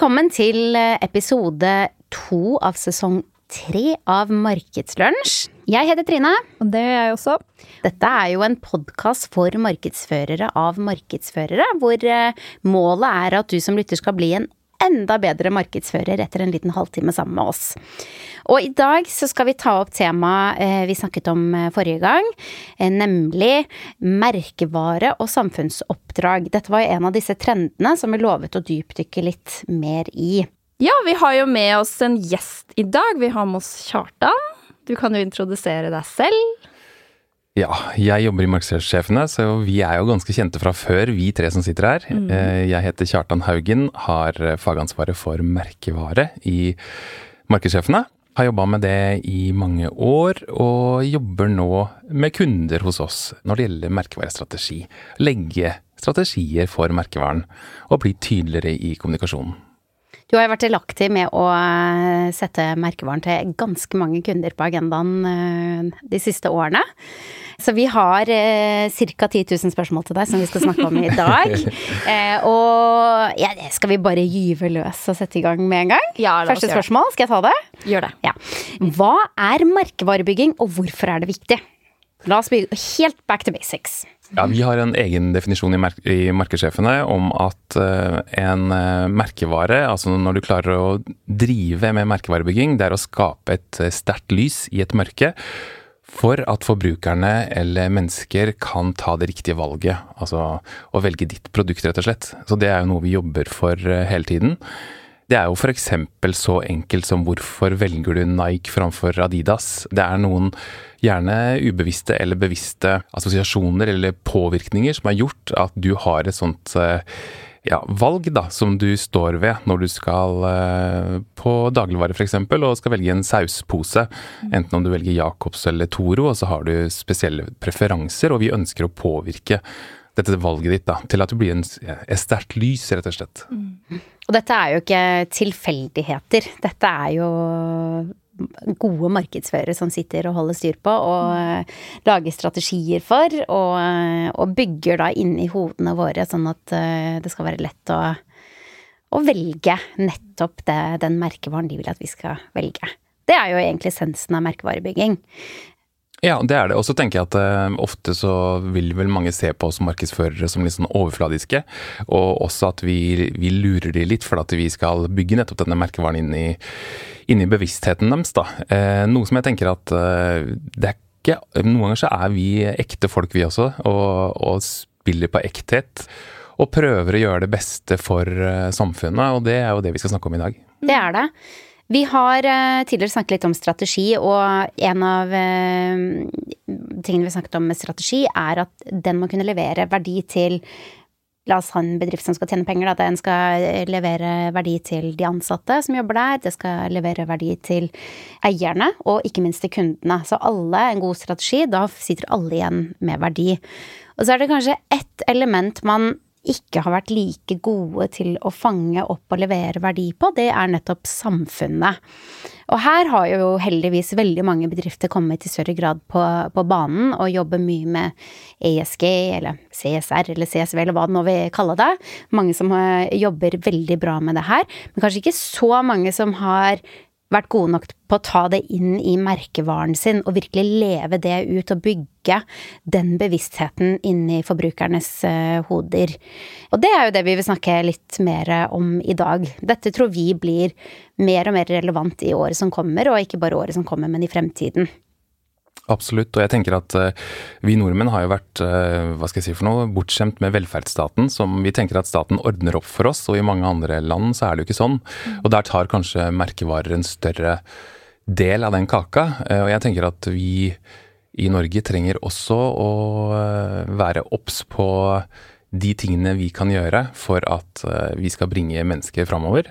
Velkommen til eh, episode to av sesong tre av Markedslunsj. Jeg heter Trine. Og det gjør jeg også. Dette er jo en podkast for markedsførere av markedsførere, hvor eh, målet er at du som lytter skal bli en enda bedre markedsfører etter en liten halvtime sammen med oss. Og i dag så skal vi ta opp temaet eh, vi snakket om forrige gang, nemlig merkevare og samfunnsoppdrag. Dette var jo en av disse trendene som vi lovet å dypdykke litt mer i. Ja, vi har jo med oss en gjest i dag. Vi har med oss Kjartan. Du kan jo introdusere deg selv. Ja, jeg jobber i Markedssjefene, så vi er jo ganske kjente fra før, vi tre som sitter her. Mm. Jeg heter Kjartan Haugen, har fagansvaret for merkevare i Markedssjefene. Har jobba med det i mange år, og jobber nå med kunder hos oss når det gjelder merkevarestrategi. Legge strategier for merkevaren, og bli tydeligere i kommunikasjonen. Du har jo vært delaktig med å eh, sette merkevaren til ganske mange kunder på agendaen eh, de siste årene. Så vi har eh, ca. 10 000 spørsmål til deg som vi skal snakke om i dag. eh, og ja, skal vi bare gyve løs og sette i gang med en gang? Ja, Første spørsmål, skal jeg ta det? Gjør det. Ja. Hva er merkevarebygging, og hvorfor er det viktig? La oss bli helt back to basics. Ja, Vi har en egen definisjon i, mer i markedssjefene om at uh, en uh, merkevare, altså når du klarer å drive med merkevarebygging, det er å skape et uh, sterkt lys i et mørke for at forbrukerne eller mennesker kan ta det riktige valget. Altså å velge ditt produkt, rett og slett. Så det er jo noe vi jobber for hele tiden. Det er jo f.eks. så enkelt som hvorfor velger du Nike framfor Adidas? Det er noen gjerne ubevisste eller bevisste assosiasjoner eller påvirkninger som har gjort at du har et sånt eh, ja, valg da, som du står ved når du skal uh, på dagligvare f.eks. og skal velge en sauspose. Enten om du velger Jacobs eller Toro, og så har du spesielle preferanser, og vi ønsker å påvirke dette valget ditt da, til at du blir en, et sterkt lys, rett og slett. Mm. Og dette er jo ikke tilfeldigheter. Dette er jo gode markedsførere som sitter og holder styr på og mm. lager strategier for, og, og bygger da inn i hodene våre sånn at det skal være lett å, å velge nettopp det, den merkevaren de vil at vi skal velge. Det er jo egentlig essensen av merkevarebygging. Ja, det er det. Og så tenker jeg at uh, ofte så vil vel mange se på oss markedsførere som litt sånn overfladiske. Og også at vi, vi lurer de litt for at vi skal bygge nettopp denne merkevaren inn i, inn i bevisstheten deres. da. Uh, noe som jeg tenker at uh, det er ikke Noen ganger så er vi ekte folk, vi også, og, og spiller på ekthet. Og prøver å gjøre det beste for samfunnet, og det er jo det vi skal snakke om i dag. Det er det. Vi har uh, tidligere snakket litt om strategi, og en av uh, tingene vi snakket om med strategi, er at den må kunne levere verdi til La oss ha en bedrift som skal tjene penger, da. Den skal levere verdi til de ansatte som jobber der. Det skal levere verdi til eierne, og ikke minst til kundene. Så alle, en god strategi, da sitter alle igjen med verdi. Og så er det kanskje ett element man ikke har vært like gode til å fange opp og levere verdi på, det er nettopp samfunnet. Og her har jo heldigvis veldig mange bedrifter kommet i større grad på, på banen og jobber mye med ESG eller CSR eller CSV eller hva det nå vil kalle det. Mange som eh, jobber veldig bra med det her, men kanskje ikke så mange som har vært gode nok på å ta det inn i merkevaren sin og virkelig leve det ut og bygge den bevisstheten inni forbrukernes uh, hoder. Og det er jo det vi vil snakke litt mer om i dag. Dette tror vi blir mer og mer relevant i året som kommer, og ikke bare året som kommer, men i fremtiden. Absolutt, og jeg tenker at uh, vi nordmenn har jo vært uh, hva skal jeg si for noe, bortskjemt med velferdsstaten, som vi tenker at staten ordner opp for oss, og i mange andre land så er det jo ikke sånn. Mm. Og der tar kanskje merkevarer en større del av den kaka, uh, og jeg tenker at vi i Norge trenger også å være obs på de tingene vi kan gjøre for at vi skal bringe mennesker framover,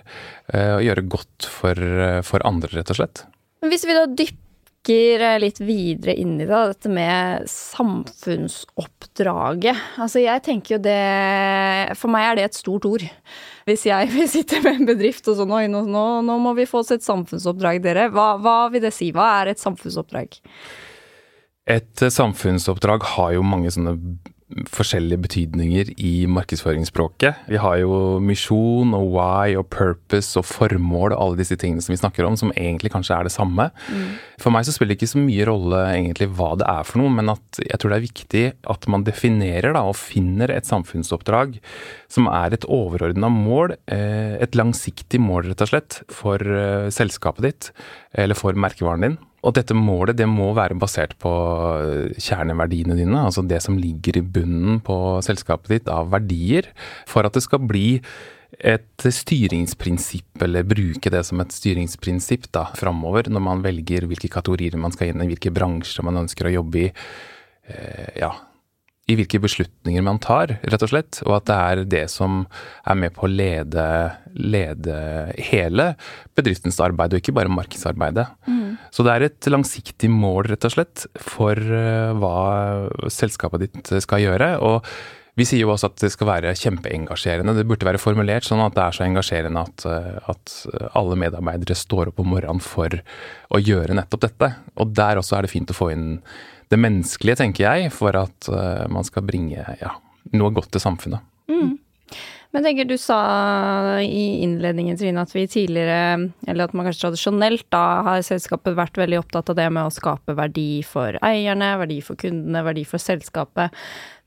og gjøre godt for, for andre, rett og slett. Hvis vi da dypper eh, litt videre inn i det, dette med samfunnsoppdraget. Altså jeg tenker jo det For meg er det et stort ord. Hvis jeg vil sitte med en bedrift og sånn Oi, nå, nå, nå, må vi få oss et samfunnsoppdrag, dere. Hva, hva vil det si? Hva er et samfunnsoppdrag? Et samfunnsoppdrag har jo mange sånne forskjellige betydninger i markedsføringsspråket. Vi har jo misjon og why og purpose og formål og alle disse tingene som vi snakker om, som egentlig kanskje er det samme. Mm. For meg så spiller det ikke så mye rolle egentlig hva det er for noe, men at jeg tror det er viktig at man definerer da, og finner et samfunnsoppdrag som er et overordna mål, eh, et langsiktig mål rett og slett, for eh, selskapet ditt eller for merkevaren din. Og dette målet det må være basert på eh, kjerneverdiene dine, altså det som ligger i bunnen på selskapet ditt av verdier, for at det skal bli et styringsprinsipp, eller bruke det som et styringsprinsipp da, framover, når man velger hvilke kategorier man skal inn i, hvilke bransjer man ønsker å jobbe i. Eh, ja, i hvilke beslutninger man tar, rett og slett. Og at det er det som er med på å lede, lede hele bedriftens arbeid, og ikke bare markedsarbeidet. Mm. Så det er et langsiktig mål, rett og slett, for uh, hva selskapet ditt skal gjøre. og vi sier jo også at det skal være kjempeengasjerende. Det burde være formulert sånn at det er så engasjerende at, eh, at, alle medarbeidere står opp om morgenen for å gjøre nettopp dette. Og der også er det fint å få inn det menneskelige, tenker jeg, for at uh, man skal bringe ja, noe godt til samfunnet. Mm. Men tenker du sa i innledningen, Trine, at vi tidligere, eller at man kanskje tradisjonelt da har selskapet vært veldig opptatt av det med å skape verdi for eierne, verdi for kundene, verdi for selskapet.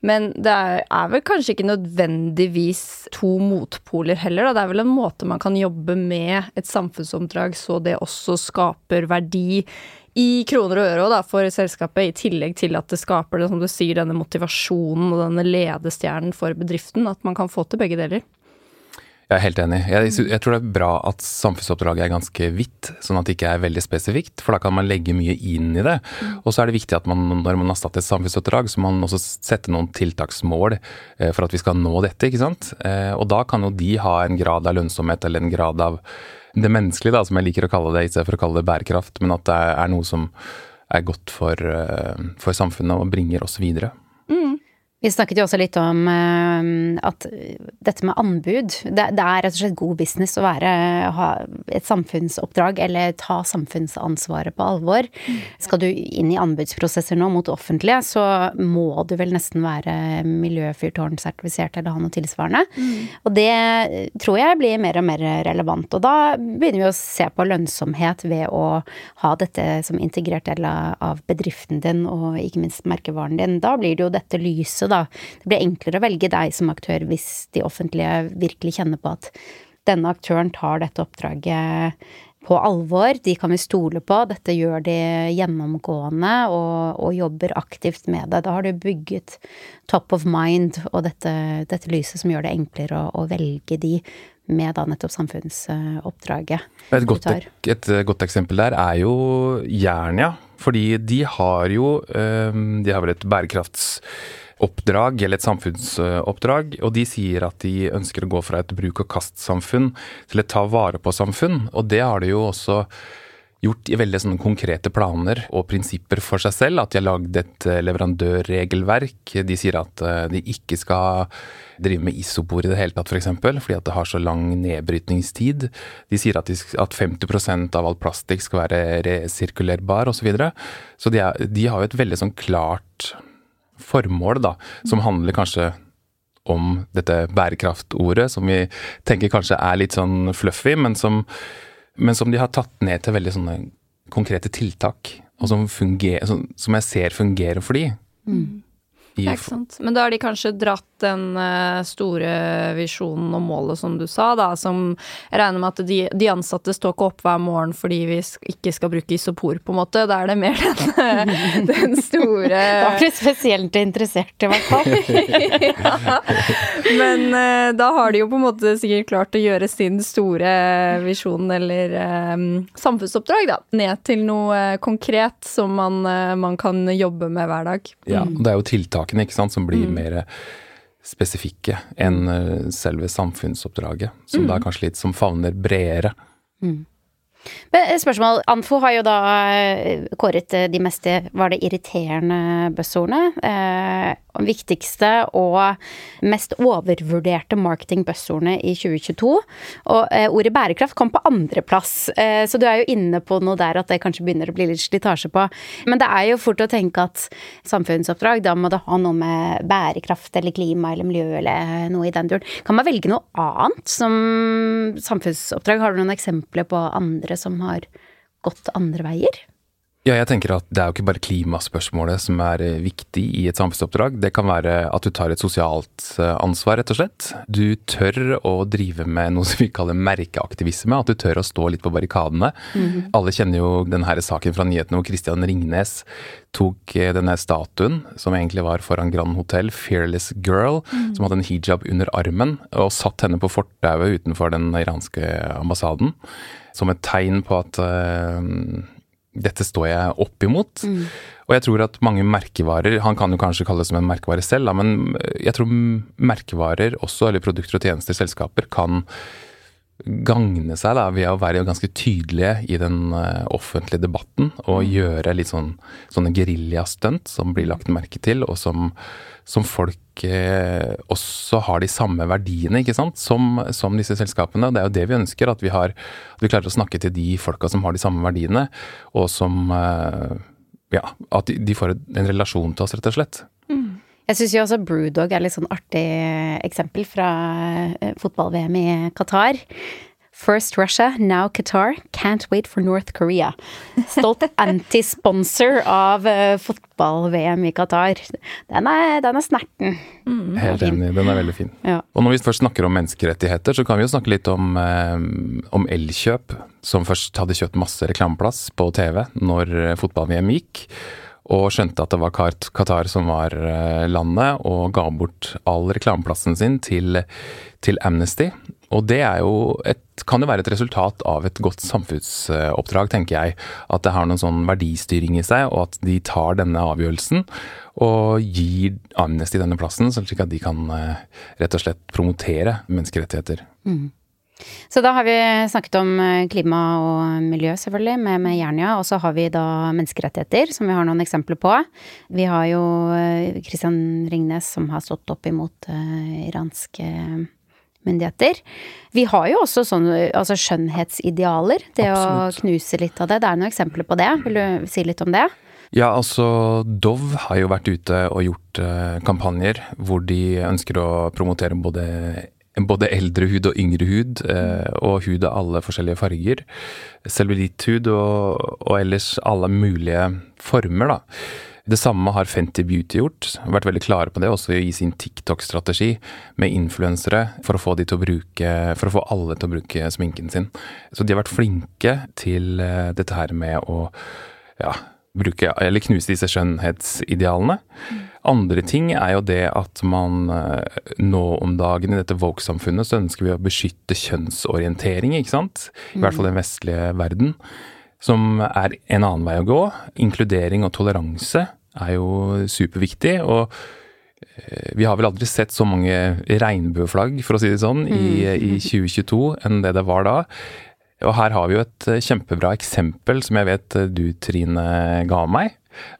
Men det er, vel kanskje ikke nødvendigvis to motpoler heller, da. Det er vel en måte man kan jobbe med et samfunnsoppdrag så det også skaper verdi i kroner og øre da, for selskapet, i tillegg til at det skaper det, som du sier, denne motivasjonen og denne ledestjernen for bedriften. At man kan få til begge deler. Jeg er helt enig. Jeg, jeg, tror det er bra at samfunnsoppdraget er ganske vidt, sånn at det ikke er veldig spesifikt, for da kan man legge mye inn i det. Mm. Og så er det viktig at man, når man har satt et samfunnsoppdrag, så må man også sette noen tiltaksmål eh, for at vi skal nå dette, ikke sant. Eh, og da kan jo de ha en grad av lønnsomhet eller en grad av det menneskelige, da, som jeg liker å kalle det, istedenfor for å kalle det bærekraft, men at det er noe som er godt for, eh, for samfunnet og bringer oss videre. Mm. Vi snakket jo også litt om uh, at dette med anbud det, det, er rett og slett god business å være, ha et samfunnsoppdrag eller ta samfunnsansvaret på alvor. Mm. Skal du inn i anbudsprosesser nå mot offentlige, så må du vel nesten være miljøfyrtårnsertifisert eller ha noe tilsvarende. Mm. Og det tror jeg blir mer og mer relevant. Og da begynner vi å se på lønnsomhet ved å ha dette som integrert del av bedriften din og ikke minst merkevaren din. Da blir det jo dette lyset, da. Det blir enklere å velge deg som aktør hvis de offentlige virkelig kjenner på at denne aktøren tar dette oppdraget på alvor, de kan vi stole på, dette gjør de gjennomgående og, og jobber aktivt med det. Da har du bygget top of mind og dette, dette lyset som gjør det enklere å, å velge de med da nettopp samfunnsoppdraget. Et godt, et godt eksempel der er jo Jernia. Fordi de har jo De har vel et bærekrafts oppdrag, eller et samfunnsoppdrag, og de sier at de ønsker å gå fra et bruk-og-kast-samfunn til et ta vare på-samfunn. Og det har de jo også gjort i veldig sånne konkrete planer og prinsipper for seg selv. At de har lagd et eh, leverandørregelverk. De sier at eh, de ikke skal drive med isopor i det hele tatt, f.eks. For eksempel, fordi at det har så lang nedbrytningstid. De sier at, de, at 50% av all plastikk skal være resirkulerbar osv. Så, videre. så de, er, de har jo et veldig sånn klart formål, da, som handler kanskje om dette bærekraftordet, som vi tenker kanskje er litt sånn fluffy, men som, men som de har tatt ned til veldig sånne konkrete tiltak, og som, funger, som, jeg ser fungerer for de. Mm. Ja, ikke sant. Men da har de kanskje dratt den uh, store visjonen og målet som du sa, da, som jeg regner med at de, de ansatte står ikke opp hver morgen fordi vi ikke skal bruke isopor, på en måte. Da er det mer den, den store Da er du spesielt interessert, i hvert fall. ja. Men uh, da har de jo på en måte sikkert klart å gjøre sin store visjon eller um, samfunnsoppdrag, da, ned til noe konkret som man, man kan jobbe med hver dag. Ja, det er jo tiltak tiltakene ikke sant, som blir mm. mer spesifikke enn eh, selve samfunnsoppdraget. Som mm. da kanskje litt som favner bredere. Mm. Men spørsmål. Anfo har jo da kåret de mest var det irriterende buzzordene. Eh, viktigste og mest overvurderte marketing-buzzordene i 2022. Og eh, ordet bærekraft kom på andreplass, eh, så du er jo inne på noe der at det kanskje begynner å bli litt slitasje på. Men det er jo fort å tenke at samfunnsoppdrag, da må det ha noe med bærekraft eller klima eller miljø eller noe i den duren. Kan man velge noe annet som samfunnsoppdrag? Har du noen eksempler på andre som har gått andre veier? Ja, jeg tenker at det er jo ikke bare klimaspørsmålet som er eh, viktig i et samfunnsoppdrag. Det kan være at du tar et sosialt eh, ansvar, rett og slett. Du tør å drive med noe som vi kaller merkeaktivisme. At du tør å stå litt på barrikadene. Mm -hmm. Alle kjenner jo denne saken fra nyhetene hvor Christian Ringnes tok eh, denne statuen, som egentlig var foran Grand Hotel, Fearless Girl, mm. som hadde en hijab under armen, og satt henne på fortauet utenfor den iranske ambassaden. Som et tegn på at uh, dette står jeg opp imot. Mm. Og jeg tror at mange merkevarer Han kan jo kanskje kalle det som en merkevare selv, men jeg tror merkevarer også, eller produkter og tjenester, selskaper, kan gagne seg da, ved å være ganske tydelige i den uh, offentlige debatten og mm. gjøre litt sånn sånne geriljastunt som blir lagt merke til, og som, som folk eh, også har de samme verdiene ikke sant, som, som, disse selskapene. Det er jo det vi ønsker, at vi, har, at vi klarer å snakke til de folka som har de samme verdiene, og som eh, Ja, at de, får en relasjon til oss, rett og slett. Mm. Jeg syns jo også Brewdog er litt sånn artig eksempel fra eh, fotball-VM i Qatar. First Russia, now Qatar. Can't wait for North Korea. Stolt anti-sponsor av uh, fotball-VM i Qatar. Den er, den er snerten. Mm, Helt enig, den er veldig fin. Ja. Og når vi først snakker om menneskerettigheter, så kan vi jo snakke litt om, um, om Elkjøp, som først hadde kjøpt masse reklameplass på TV når fotball-VM gikk og skjønte at det var Qatar som var eh, landet, og ga bort all reklameplassen sin til, til Amnesty. Og det jo et, kan jo være et resultat av et godt samfunnsoppdrag, tenker jeg. At det har noen sånn verdistyring i seg, og at de tar denne avgjørelsen og gir Amnesty denne plassen, slik at de kan eh, rett og slett promotere menneskerettigheter. Mm. Så da har vi snakket om eh, klima og miljø, selvfølgelig, med, med Jernia. Og så har vi da menneskerettigheter, som vi har noen eksempler på. Vi har jo Kristian eh, Ringnes som har stått opp imot uh, iranske myndigheter. Vi har jo også sånne altså skjønnhetsidealer. Det Absolutt. å knuse litt av det. Det er noen eksempler på det. Vil du si litt om det? Ja, altså Dove har jo vært ute og gjort uh, kampanjer hvor de ønsker å promotere både både eldre hud og yngre hud, eh, og hud av alle forskjellige farger. Cellulitthud og, og ellers alle mulige former, da. Det samme har Fenty Beauty gjort. Vært veldig klare på det, også i sin TikTok-strategi med influensere, for å få de til å bruke, for å få alle til å bruke sminken sin. Så de har vært flinke til eh, dette her med å ja, bruke, eller knuse disse skjønnhetsidealene. Andre ting er jo det at man eh, nå om dagen i dette woke-samfunnet så ønsker vi å beskytte kjønnsorientering, ikke sant? I hvert fall den vestlige verden. Som er en annen vei å gå. Inkludering og toleranse er jo superviktig. og eh, vi har vel aldri sett så mange regnbueflagg, for å si det sånn, i, mm. i 2022 enn det det var da. Og her har vi jo et eh, kjempebra eksempel som jeg vet du, Trine, ga meg,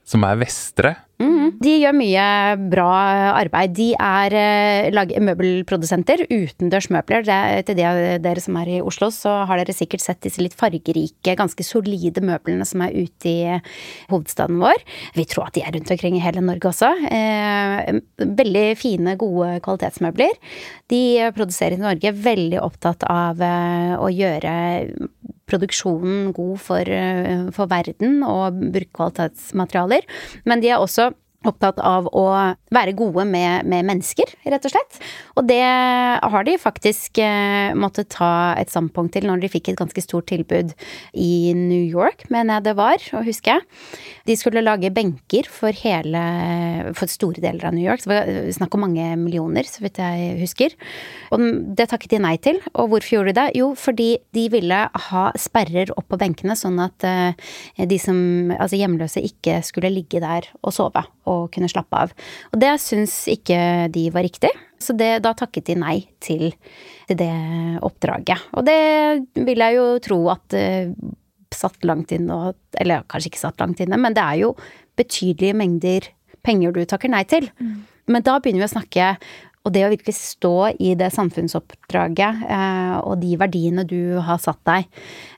som er Vestre. Mm, de gjør mye bra arbeid. De er uh, møbelprodusenter, utendørsmøbler. til de av dere som er i Oslo, så har dere sikkert sett disse litt fargerike, ganske solide møblene som er ute i hovedstaden vår. Vi tror at de er rundt omkring i hele Norge også. Uh, veldig fine, gode kvalitetsmøbler. De produserer i Norge, veldig opptatt av uh, å gjøre produksjonen god for, for verden og bruke kvalitetsmaterialer. Men de er også opptatt av å være gode med, med, mennesker, rett og slett. Og det har de faktisk eh, måttet ta et standpunkt til når de fikk et ganske stort tilbud i New York, mener jeg det var, husker jeg. De skulle lage benker for hele For store deler av New York. Det var snakk om mange millioner, så vidt jeg husker. Og det takket de nei til. Og hvorfor gjorde de det? Jo, fordi de ville ha sperrer opp på benkene, sånn at eh, de som Altså hjemløse ikke skulle ligge der og sove og kunne slappe av. Og det syns ikke de var riktig. Så det, da takket de nei til, til det oppdraget. Og det vil jeg jo tro at uh, satt langt inne, eller kanskje ikke satt langt inne, men det er jo betydelige mengder penger du takker nei til. Mm. Men da begynner vi å snakke og det å virkelig stå i det samfunnsoppdraget eh, og de verdiene du har satt deg,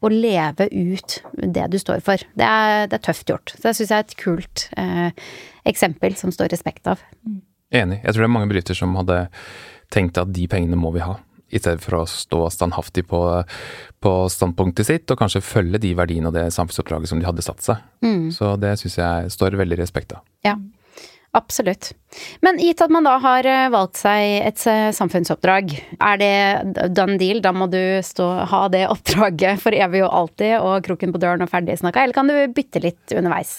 og leve ut det du står for, det er, det er tøft gjort. Så det syns jeg er et kult eh, eksempel som står respekt av. Enig. Jeg tror det er mange bedrifter som hadde tenkt at de pengene må vi ha. I stedet for å stå standhaftig på, på standpunktet sitt, og kanskje følge de verdiene og det samfunnsoppdraget som de hadde satt seg. Mm. Så det syns jeg står veldig respekt av. Ja. Absolutt. Men gitt at man da har eh, valgt seg et eh, samfunnsoppdrag, er det done deal? Da må du stå, ha det oppdraget for evig og alltid og kroken på døren og ferdig snakka, eller kan du bytte litt underveis?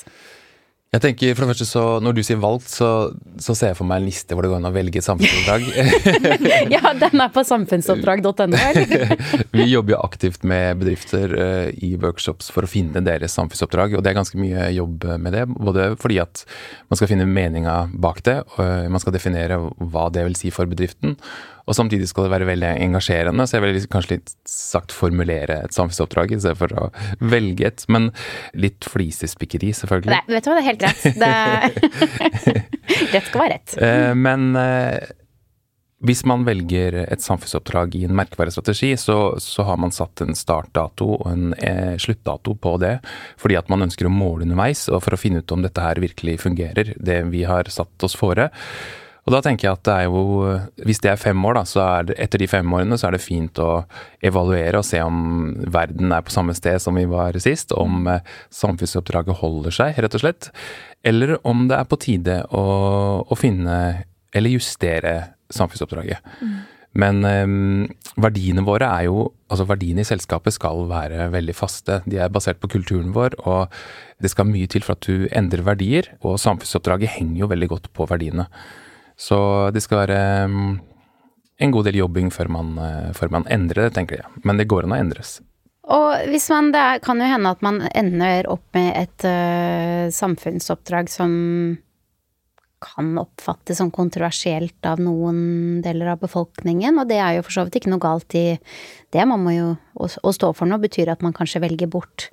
Jeg tenker for det første så, Når du sier valgt, så, så ser jeg for meg en liste hvor det går an å velge et samfunnsoppdrag. ja, den er på samfunnsoppdrag.no, Vi jobber jo aktivt med bedrifter uh, i workshops for å finne deres samfunnsoppdrag, og det er ganske mye jobb med det. Både fordi at man skal finne meninga bak det, og man skal definere hva det vil si for bedriften. Og samtidig skal det være veldig engasjerende, så jeg vil kanskje litt sagt formulere et samfunnsoppdrag i stedet for å velge et. Men litt flisespikkeri, selvfølgelig. Nei, vet du hva, det er helt rett. Det... rett skal være rett. Eh, men eh, hvis man velger et samfunnsoppdrag i en merkevarestrategi, så, så har man satt en startdato og en eh, sluttdato på det, fordi at man ønsker å måle underveis, og for å finne ut om dette her virkelig fungerer, det vi har satt oss fore. Og da tenker jeg at det er jo Hvis det er fem år, da, så er det etter de fem årene så er det fint å evaluere og se om verden er på samme sted som vi var sist. Om eh, samfunnsoppdraget holder seg, rett og slett. Eller om det er på tide å, å finne eller justere samfunnsoppdraget. Mm. Men um, verdiene våre er jo Altså verdiene i selskapet skal være veldig faste. De er basert på kulturen vår, og det skal mye til for at du endrer verdier. Og samfunnsoppdraget henger jo veldig godt på verdiene. Så det skal være mm, en god del jobbing før man, eh, før man endrer det, tenker jeg. Men det går an å endres. Og hvis man, det kan jo hende at man ender opp med et uh, samfunnsoppdrag som kan oppfattes som kontroversielt av noen deler av befolkningen, og det er jo for så vidt ikke noe galt i det. Man må jo å, å stå for noe betyr at man kanskje velger bort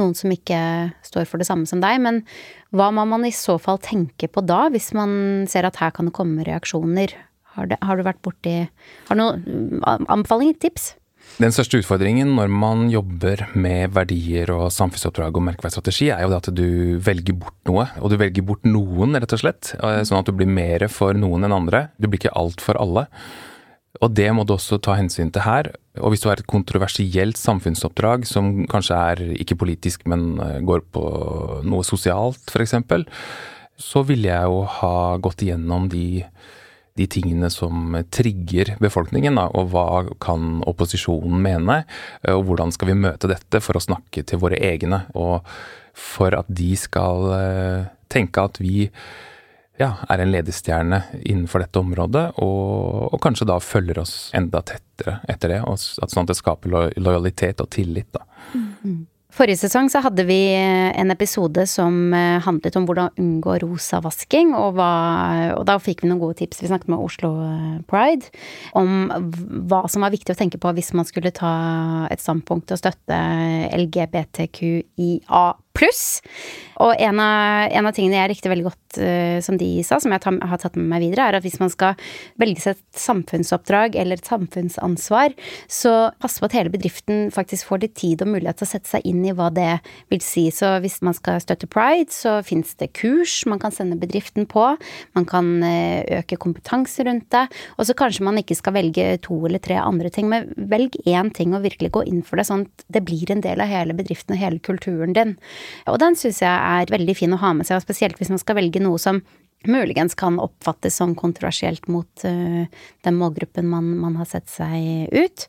noen som ikke står for det samme som deg. Men hva må man i så fall tenke på da, hvis man ser at her kan det komme reaksjoner? Har, det, har du vært borti Har du noen anbefalinger, tips? Den største utfordringen når man jobber med verdier og samfunnsoppdrag og merkeverdsstrategi, er jo det at du velger bort noe. Og du velger bort noen, rett og slett. Eh, sånn at du blir mer for noen enn andre. Du blir ikke alt for alle. Og det må du også ta hensyn til her. Og hvis du har et kontroversielt samfunnsoppdrag som kanskje er ikke politisk, men eh, går på noe sosialt, f.eks., så ville jeg jo ha gått igjennom de, de tingene som trigger befolkningen, da, og hva kan opposisjonen mene, og hvordan skal vi møte dette for å snakke til våre egne, og for at de skal eh, tenke at vi ja, er en ledestjerne innenfor dette området, og, og, kanskje da følger oss enda tettere etter det. Og at sånn at det skaper lojalitet og tillit, da. Mm. Forrige sesong så hadde vi en episode som eh, handlet om hvordan unngå rosavasking, og, og da fikk vi noen gode tips. Vi snakket med Oslo eh, Pride om hva som var viktig å tenke på hvis man skulle ta et standpunkt og støtte LGBTQIA pluss. Og en av, en av, tingene jeg likte veldig godt uh, som de sa, som jeg tar, har tatt med meg videre, er at hvis man skal velge seg et samfunnsoppdrag eller et samfunnsansvar, så pass på at hele bedriften faktisk får litt tid og mulighet til å sette seg inn i hva det vil si. Så hvis man skal støtte pride, så fins det kurs man kan sende bedriften på. Man kan uh, øke kompetanse rundt det. Og så kanskje man ikke skal velge to eller tre andre ting, men velg én ting og virkelig gå inn for det, sånn at det blir en del av hele bedriften og hele kulturen din. Og den syns jeg er veldig fin å ha med seg, og spesielt hvis man skal velge noe som muligens kan oppfattes som kontroversielt mot uh, den målgruppen man, man, har sett seg ut.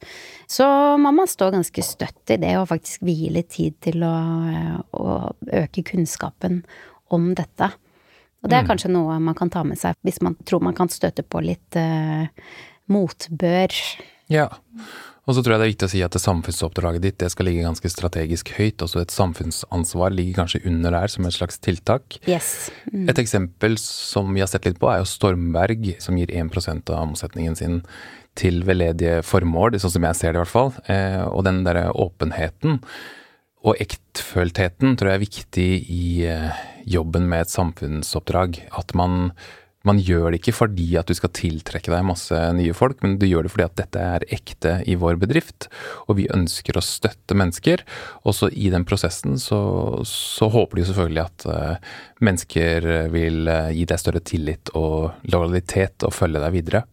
Så må man stå ganske støtt i det og faktisk vie litt tid til å, å øke kunnskapen om dette. Og det er mm. kanskje noe man kan ta med seg hvis man tror man kan støte på litt uh, motbør Ja. Og så tror jeg det er viktig å si at det samfunnsoppdraget ditt det skal ligge ganske strategisk høyt. Også et samfunnsansvar ligger kanskje under der som et slags tiltak. Yes. Mm. Et eksempel som vi har sett litt på, er jo Stormberg, som gir 1% av omsetningen sin til veldedige formål, sånn som jeg ser det i hvert fall. Eh, og den derre åpenheten og ektføltheten tror jeg er viktig i eh, jobben med et samfunnsoppdrag. At man man gjør det ikke fordi at du skal tiltrekke deg masse nye folk, men du gjør det fordi at dette er ekte i vår bedrift, og vi ønsker å støtte mennesker. Også i den prosessen så, så håper de selvfølgelig at uh, mennesker vil uh, gi deg større tillit og lojalitet og følge deg videre.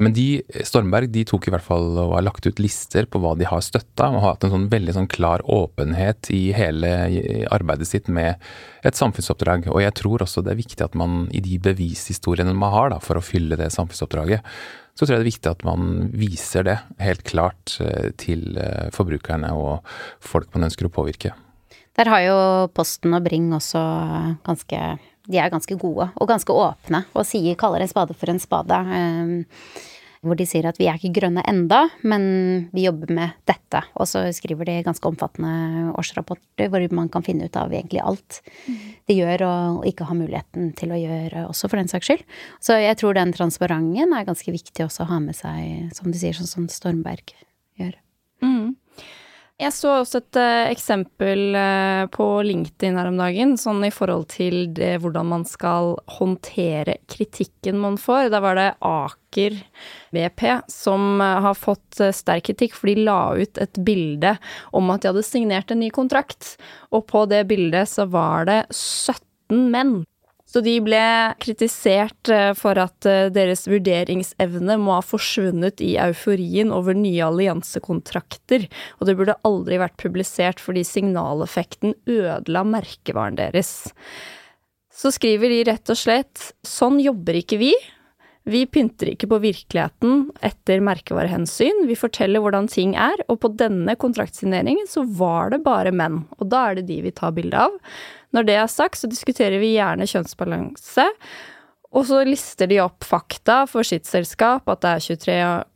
Men de, Stormberg de tok i hvert fall og har lagt ut lister på hva de har støtta, og har hatt en sånn veldig sånn klar åpenhet i hele arbeidet sitt med et samfunnsoppdrag. Og jeg tror også det er viktig at man i de bevishistoriene man har da, for å fylle det samfunnsoppdraget, så tror jeg det er viktig at man viser det helt klart eh, til eh, forbrukerne og folk man ønsker å påvirke. Der har jo Posten og Bring også ganske de er ganske gode og ganske åpne og sier, kaller en spade for en spade. Eh, hvor de sier at vi er ikke grønne enda, men vi jobber med dette. Og så skriver de ganske omfattende årsrapporter hvor man kan finne ut av egentlig alt de gjør og ikke har muligheten til å gjøre også, for den saks skyld. Så jeg tror den transparenten er ganske viktig også å ha med seg, som du sier, sånn som Stormberg gjør. Mm. Jeg så også et uh, eksempel uh, på LinkedIn her om dagen, sånn i forhold til det, hvordan man skal håndtere kritikken man får. Da var det Aker VP som uh, har fått sterk kritikk, for de la ut et bilde om at de hadde signert en ny kontrakt. Og på det bildet så var det 17 menn så de ble kritisert eh, for at eh, deres vurderingsevne må ha forsvunnet i euforien over nye alliansekontrakter, og det burde aldri vært publisert fordi signaleffekten ødela merkevaren deres. Så skriver de rett og slett sånn jobber ikke vi. Vi pynter ikke på virkeligheten etter merkevarehensyn, vi forteller hvordan ting er, og på denne kontraktsigneringen så var det bare menn, og da er det de vi tar bilde av. Når det er sagt, så diskuterer vi gjerne kjønnsbalanse. Og så lister de opp fakta for sitt selskap, at det er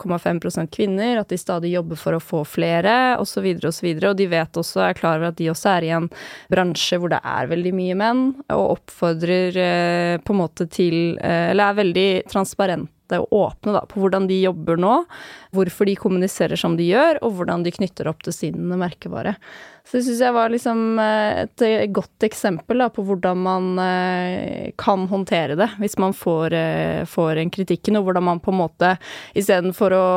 23,5% kvinner, at de stadig jobber for å få flere, osv., osv. Og, så og de vet også, er klar over at de også er i en bransje hvor det er veldig mye menn, og oppfordrer eh, på en måte til eh, Eller er veldig transparente og åpne da, på hvordan de jobber nå, hvorfor de kommuniserer som de gjør, og hvordan de knytter opp til sin merkevare. Så det syns jeg var liksom eh, et eh, godt eksempel da, på hvordan man eh, kan håndtere det hvis man får, får en kritikken, og hvordan man på en måte istedenfor å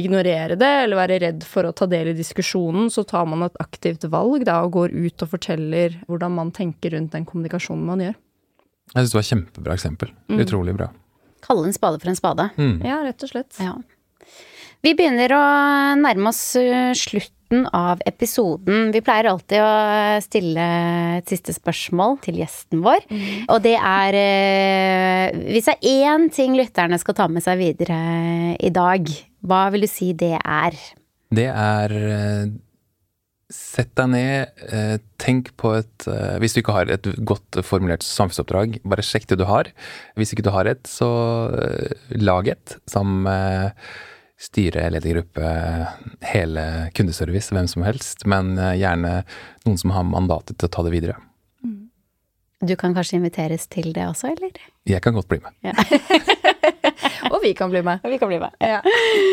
ignorere det eller være redd for å ta del i diskusjonen, så tar man et aktivt valg da, og går ut og forteller hvordan man tenker rundt den kommunikasjonen man gjør. Jeg syns det var et kjempebra eksempel. Mm. Utrolig bra. Kalle en spade for en spade. Mm. Ja, rett og slett. Ja. Vi begynner å nærme oss slutten av episoden. Vi pleier alltid å stille et siste spørsmål til gjesten vår. Mm. Og det er eh, Hvis det er én ting lytterne skal ta med seg videre i dag, hva vil du si det er? Det er eh, Sett deg ned, eh, tenk på et Hvis du ikke har et godt formulert samfunnsoppdrag, bare sjekk det du har. Hvis ikke du har et, så lag et sammen med styre, ledergruppe, hele kundeservice, hvem som helst. Men eh, gjerne noen som har mandatet til å ta det videre. Mm. Du kan kanskje inviteres til det også, eller? Jeg kan godt bli med. Ja. og vi kan bli med. Og vi kan bli med. Ja.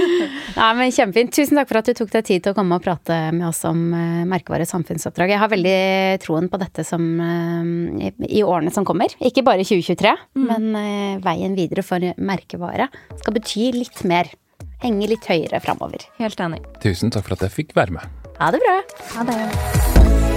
Nei, men Kjempefint. Tusen takk for at du tok deg tid til å komme og prate med oss om uh, merkevare samfunnsoppdrag. Jeg har veldig troen på dette som uh, i, i, årene som kommer. Ikke bare 2023, mm. men uh, veien videre for merkevare skal bety litt mer henge litt høyere framover. Helt enig. Tusen takk for at jeg fikk være med. Ha det bra. Ha det.